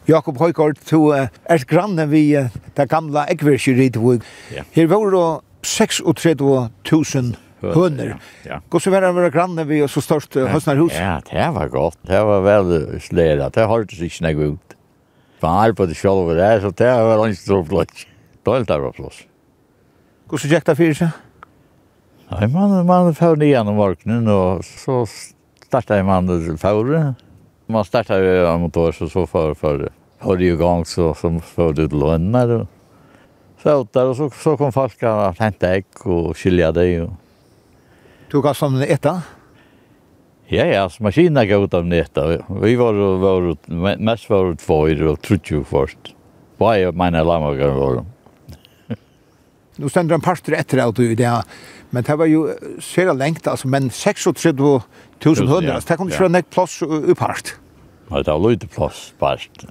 Jakob Høygaard, du uh, er granne vi uh, det gamla Ekvirke-ridvåg. Ja. Her var det 36.000 Høner. Ja. Hvordan var det å være grannet vi og så størst høsnerhus? Ja, det var godt. Det var veldig slæret. Det hørte seg ikke noe ut. Man arbeidde selv over det, så det var en stor plass. Det var var plass. Hvordan gikk det for seg? Nei, man, man får ned gjennom morgenen, og så startet man det til. Man startet jo en motor, så så for, for høyre i gang, så, så får du til lønner. Så, der, og så, så kom folk og hentet egg og skilja det, og Du gav som etta? Ja, ja, maskina gav ut av netta. Vi var, var mest var tvåir og trutju først. Hva er meine lammagar var? Nu stender en pastor etter av du i det, men det var jo sera lengt, altså, men 36 000 hønner, altså, det kom ikke nek plass upphart. Nei, det var lite plass parst.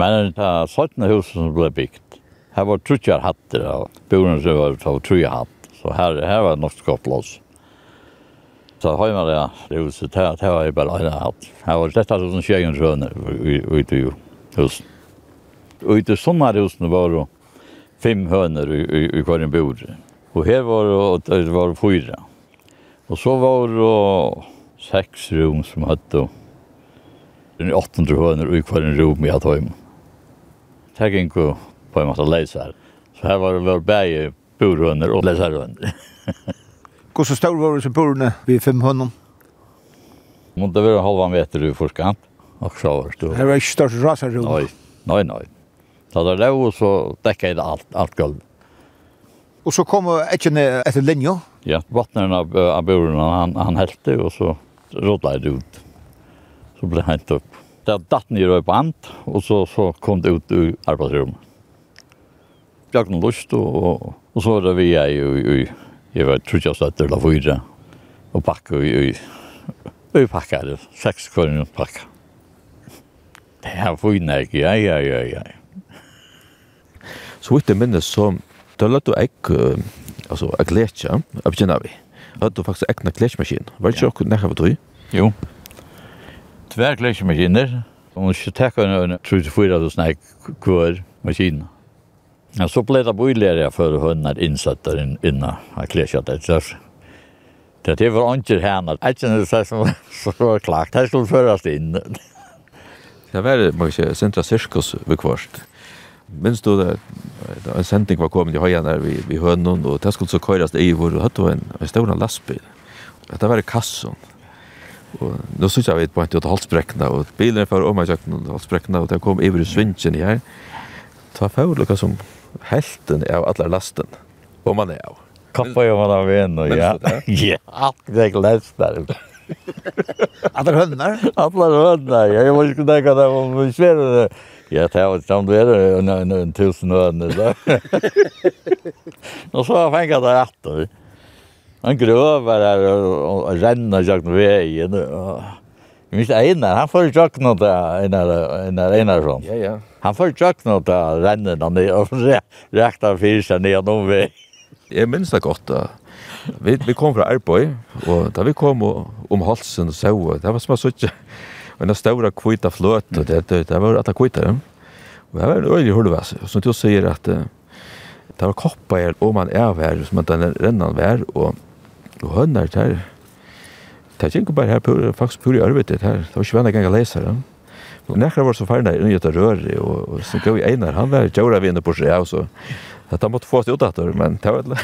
Men det var 17 hus som ble bygd. Her var trutjar hatter, og boren som var trutjar hatt, så her, her var norsk godt plass. Så har man det, det är så där där har bara en Jag har var detta det som tjejen sjön ut ju. Hus. Ut i sommarhusen var det fem hönor i i kvar en bord. Och här var det det var fyra. Och så var det sex rum som hade den 800 hönor i kvar en rum i att hem. Det gick på en massa läsar. Så här var det väl bäge borhönor och läsarhönor. Hvordan stor var det som burene ved fem hundene? Måtte være halva meter i forskant. Og så var det. Det var ikke størst raserrom? Nei, nei, nei. Så det lå, så dekket det alt, alt gulv. Og så kom etjen etter linja? Ja, vattnet av, av burene, han, han helte, og så rådde det ut. Så ble det hent opp. Det datt ned på ant, og så, så kom det ut i arbeidsrommet. Bjørgen Lust, og, og, og så var det vi er jo i, i Jeg var trutjast etter la fyra og pakka i Vi pakka det, seks kroner pakka. Det her fyna ikke, ja, ja, ja, ja. Så vidt jeg minnes så, da lød du ek, altså, ek letja, av kjenna vi. Lød du faktisk ekna kletsmaskin. Var det ikke okkur nekka vi Jo. Tver kletsmaskiner, og man skal tekka 34 du ek kvar maskiner. Ja, så ble det bojligare for hundar insättare inn, innan av kläschat det. Så det det var inte härna. Alltså det så som så var klart. Det skulle föras inn. Det var mycket centra Sirkus ved kvart. Minns du det? En sending var kommet i höjan der vi vi hønnen, og det skulle så köras i vår och hade en, en stor lastbil. Det var i kassan. Og nå synes jeg vi på en til halsbrekkene, og bilen er for omgjøkken halsbrekkene, og det kom iver i svinsen her. Ta fag, lukka som helten av alla lasten. Och man är av. Kappa ju man av en och ja. Ja, det är lätt där. Alla hundar? Alla hundar. Jag måste kunna tänka det om vi svär. Ja, det var samt det är en tusen hundar. Och så har jag fängat det rätt. Han grövar där och ränner jag med vägen. Jag minns Einar, han får ju jag något där, Einar, Einar Einarsson. Ja, ja. Han får tjøkken noe til rennene ned og rekte fyrir seg ned noen vei. Jeg minns det godt da. Vi, vi kom fra Erbøy, og da vi kom om halsen og sau, det var som jeg suttet. Og en større kvita fløt, og det, det, det var at kvita dem. Og det var en øyelig hulvæs. Og som du sier at det var koppa her, og man er her, som at den rennan var, og, og hønner der. Det er ikke bare her, faktisk pur i arbeidet her. Det var ikke vennig gang jeg leser dem. Og nekker var så ferdig i Nyheta Røri, og, og så gav vi Einar, han var djøra vi inne på seg, og så dette måtte få oss ut etter, men det var,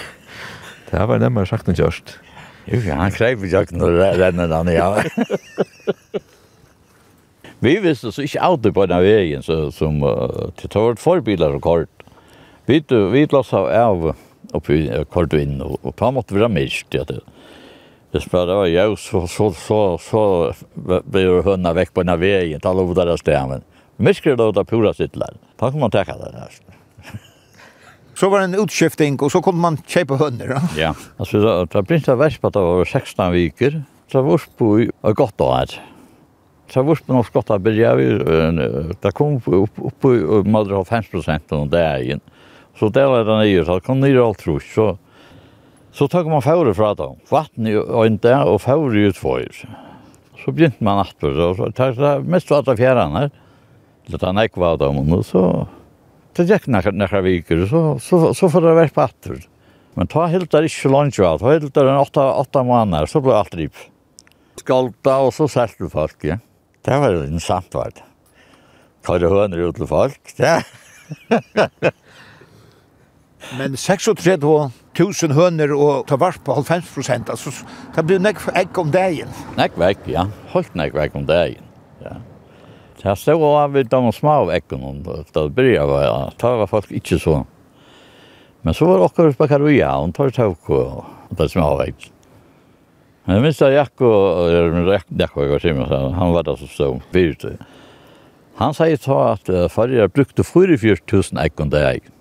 det var nemmere sagt enn kjørst. Jo, ja, han kreip i jakten og renner han, ja. vi visste så ikke alltid på den veien, så, som, uh, det var forbiler og kort. Vi, vi la oss av oppe i kort vind, og, og på en måte var mist, ja, det det spelade var jag så så så så blev hundarna väck på den vägen till alla där stämmen. Mycket då där pura sittlar. Tack man tacka där här. Så var det en utskiftning och så kunde man köpa hundar. Ja, ja. alltså så det prinsa vespa då var 16 veckor. Så var på och gott då att. Så var på något gott att börja vi där kom upp upp på 50 procent av dagen. Så där är det ner så kom ner allt tror så Så tar man fjore fra dem. Vatten i øynene og fjore ut utføyer. Så begynte man atter, og så tar det mest av fjerne. Det tar nekva av dem, og så... Det gikk nekra viker, så, så, så får det vært på atter. Men ta helt der ikke lunch av, ta helt der en åtta, åtta måneder, så ble alt rip. Skalta, og så sært du folk, ja. Det var en sant vart. Tar det høner ut til folk, ja. Men 36 år, tusen høner og ta vart på 90 prosent. Altså, det blir nekk for om dagen. Nekk vekk, ja. Helt nekk vekk om dagen, ja. Det her stod av vid de små vekkene, da det byrja var, ja. Det var folk ikke så. Men så var akkurat på Karuja, og tar tåk og det små vekkene. Men jeg minns at Jack eller Jack jeg var simen, han var det som stod fyrt. Han sier så at farger brukte 44 000 egg om dagen.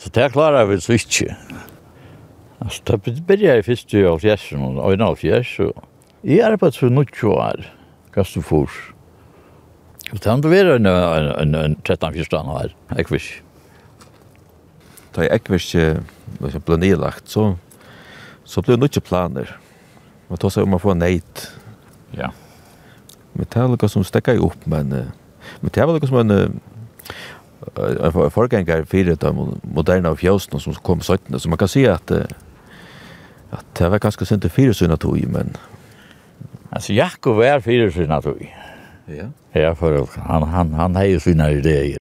Så det klarer vi så ikke. Alltså, det började jag först i Alfjärsen och en Alfjärsen. Jag har arbetat för 90 år, ganska fort. Och det har varit en, en, en, en 13-14 år, ekvis. Da jeg ikke ble nedlagt, så, så ble det ikke planer. Man tar seg om å få neid. Ja. Men det er noe som stekker jeg opp, men, men det er noe som en, en forganger for det moderne av fjøsene som kom 17, så man kan si at uh, Ja, det var ganske sent til fire syna tog, men... Altså, Jakob var fire syna tog. Ja. Ja, for han, han, han har jo sina ideer.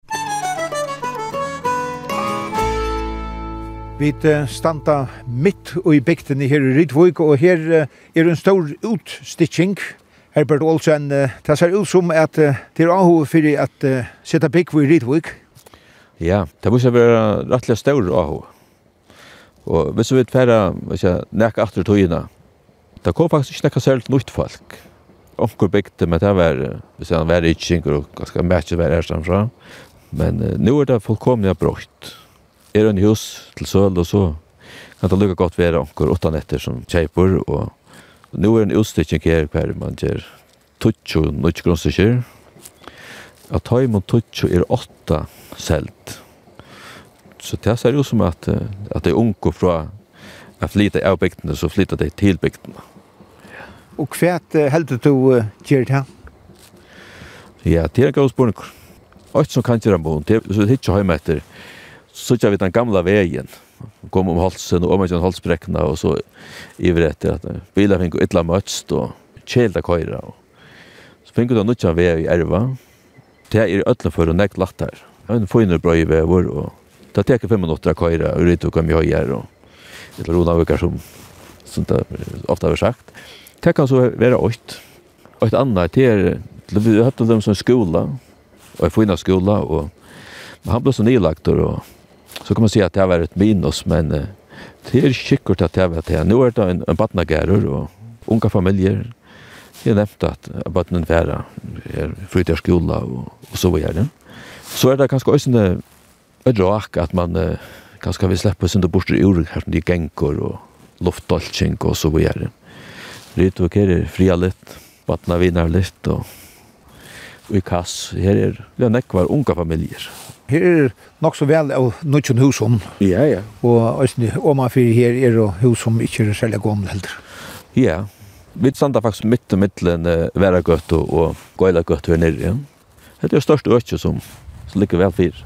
Vi standa mitt og i bygden her i Rydvøk, og her er en stor utstitching. Herbert Olsen, det ser ut som at det er avhov for at sette bygg i Rydvøk. Ja, det måste være rettelig stor avhov. Og hvis vi vet færre, hvis jeg nekker aftur togina, det kom faktisk ikke nekka særlig nytt folk. Onkur bygde, men det var, hvis jeg var itchinger og ganske mætje var her samfra. Men uh, nu er det fullkomlig brått. Er en hus til søl og så kan det lukka godt være onkur åtta netter som kjeipur og nu er en utstikking her hver man gjør tutsjo nødt grunnstykker. At taimon tutsjo er åtta selt. Så det ser ut som att, at det er unge fra att flytta av bygdene, så flyttar det till bygden. Och kvärt heldur du gjør det Ja, det er en god spørning. Alt som kan gjøre en bond, det er ikke hjemme etter. Så ikke vi den gamla veien. Kom om halsen og om ikke halsbrekkene, og så iver etter at biler fikk ytla møtst og kjelda køyra. Så fikk du nødt vei i erva. Det er i øtlen for å nekt latt her. En finner bra i vever og Det tar fem minutter å køyre, og det tok mye høyere, og eller rola vekar som, som det ofte har sagt. Det kan så være åkt. Og et annet, det er, vi har hatt dem som skola, og jeg får inn av skola, og men han ble så nylagt, og så kan man si at det har vært et minus, men det er sikkert at det har vært det. Nå er det en, en badnagerer, og unga familier, Jeg nevnte at badnen færa er fritidskola og, og så videre. Så er det kanskje også vet rak att man eh, kanskje vil släppa sin til bort ur her som de gänkor och luftdolching og så vidare. Det är er fria lite, vattna litt og, och i kass. Her er det er nekvar unga familier. Her er nok så vel av nødgjøn husom. Ja, ja. Og æsni, man fyrir her er det hus som ikke er særlig gammel heller. Ja, vi standa faktisk midt og middelen uh, Væragøtt og Gøylagøtt her nere. Ja. Det er jo størst økje som, som ligger vel fyrir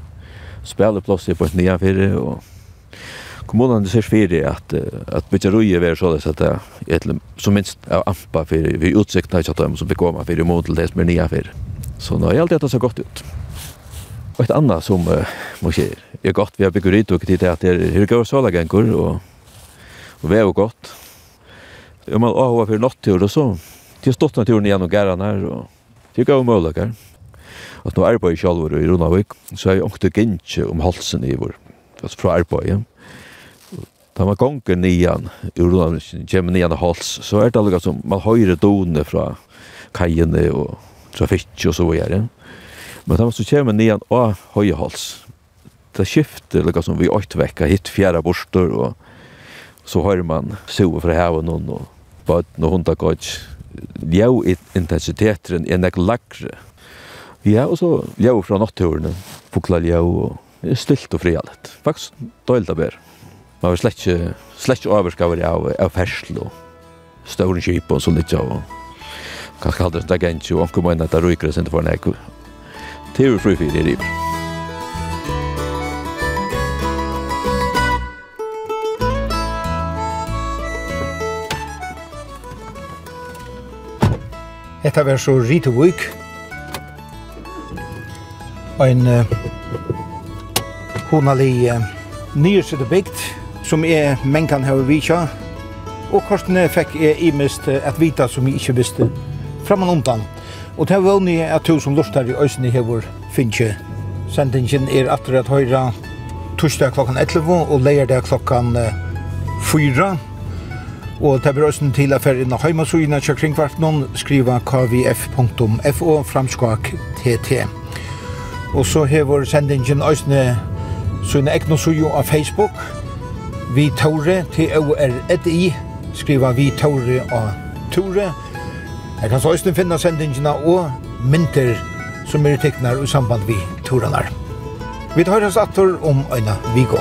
speleplosser på et nye fire, og kommunen ser fyrir at, at bytja ruje vera så at det som minst av ampa fyrir vi utsikta ikke at de som begåma fyrir mot til det som er nya fyrir. Så nå er alt dette så godt ut. Og et annet som uh, må skje er godt vi har bygger ut og tid at det er gav går gengur og, og vi er jo godt. Om man har fyrir nattur og så, til stått naturen igjen og gæran her og til gav møllegar at nå arbeid sjálfur i Ronavik, så er jeg åkte gynnsi om halsen i vår, altså fra arbeid, ja. Da man gonger nian i Runavik, kommer nian av hals, så er det allega som man høyre done fra kajene og trafikk og så videre. Men da man så kommer nian av høye hals, det skifter lukka som vi åkt vekka hit fjæra borster, og så høyre man sove fra haven og bøtten og hundakotsk, jo intensiteten er nek lagre Ja, og så ljau fra natturene, fukla ljau, og stilt og frialet. Faktisk døylt av bær. Man var slett ikke, slett ikke overskaver av, av fersel og større kjip og så litt av, kanskje aldri det gentje, og anker mener at det ryker det sin for en ekku. Det er jo fru fyrir i river. Etta var så Rita Wick, en uh, honalig uh, nyrsede bygd som er menkan her vitja. Og kortene fikk jeg imest uh, at vita som jeg ikke visste framan undan. Og det var ni at du som lustar i øysene hever finnkje. Sendingen er atter at høyra torsdag klokkan 11 og leirdag klokkan 4. Og det blir også til affær innan heimasugina kjøkringvart noen skriva kvf.fo framskak tt. Og så hever sendingen Øysne sånne egne sujo av Facebook. Vi Tore, T-O-R-E-D-I, skriva Vi Tore og Tore. Jeg kan så Øysne finne sendingene og mynter som er teknar i samband vi Toranar. Vi tar oss atter om Øyna Vigå.